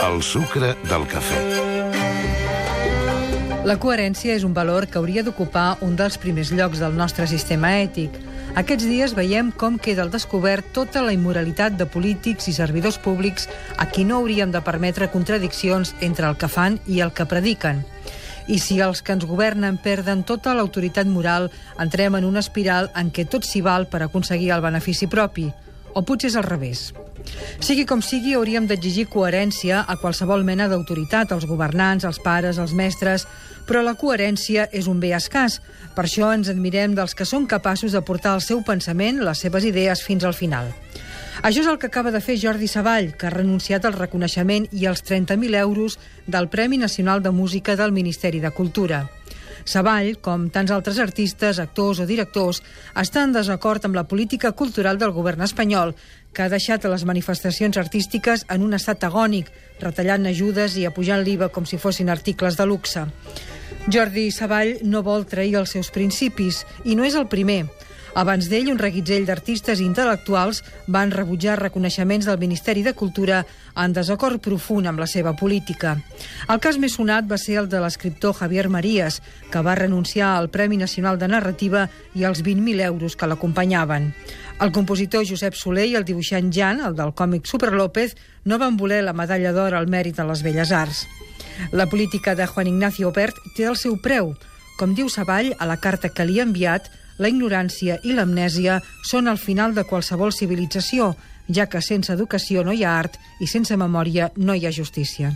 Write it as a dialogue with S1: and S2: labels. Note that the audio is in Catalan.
S1: El sucre del cafè.
S2: La coherència és un valor que hauria d'ocupar un dels primers llocs del nostre sistema ètic. Aquests dies veiem com queda al descobert tota la immoralitat de polítics i servidors públics a qui no hauríem de permetre contradiccions entre el que fan i el que prediquen. I si els que ens governen perden tota l'autoritat moral, entrem en una espiral en què tot s'hi val per aconseguir el benefici propi. O potser és al revés. Sigui com sigui, hauríem d'exigir coherència a qualsevol mena d'autoritat, als governants, als pares, als mestres, però la coherència és un bé escàs. Per això ens admirem dels que són capaços de portar el seu pensament, les seves idees, fins al final. Això és el que acaba de fer Jordi Savall, que ha renunciat al reconeixement i als 30.000 euros del Premi Nacional de Música del Ministeri de Cultura. Savall, com tants altres artistes, actors o directors, està en desacord amb la política cultural del govern espanyol, que ha deixat les manifestacions artístiques en un estat agònic, retallant ajudes i apujant l'IVA com si fossin articles de luxe. Jordi Savall no vol trair els seus principis, i no és el primer. Abans d'ell, un reguitzell d'artistes i intel·lectuals van rebutjar reconeixements del Ministeri de Cultura en desacord profund amb la seva política. El cas més sonat va ser el de l'escriptor Javier Marías, que va renunciar al Premi Nacional de Narrativa i als 20.000 euros que l'acompanyaven. El compositor Josep Soler i el dibuixant Jan, el del còmic Super López, no van voler la medalla d'or al mèrit de les Belles Arts. La política de Juan Ignacio Bert té el seu preu. Com diu Savall a la carta que li ha enviat, la ignorància i l'amnèsia són el final de qualsevol civilització, ja que sense educació no hi ha art i sense memòria no hi ha justícia.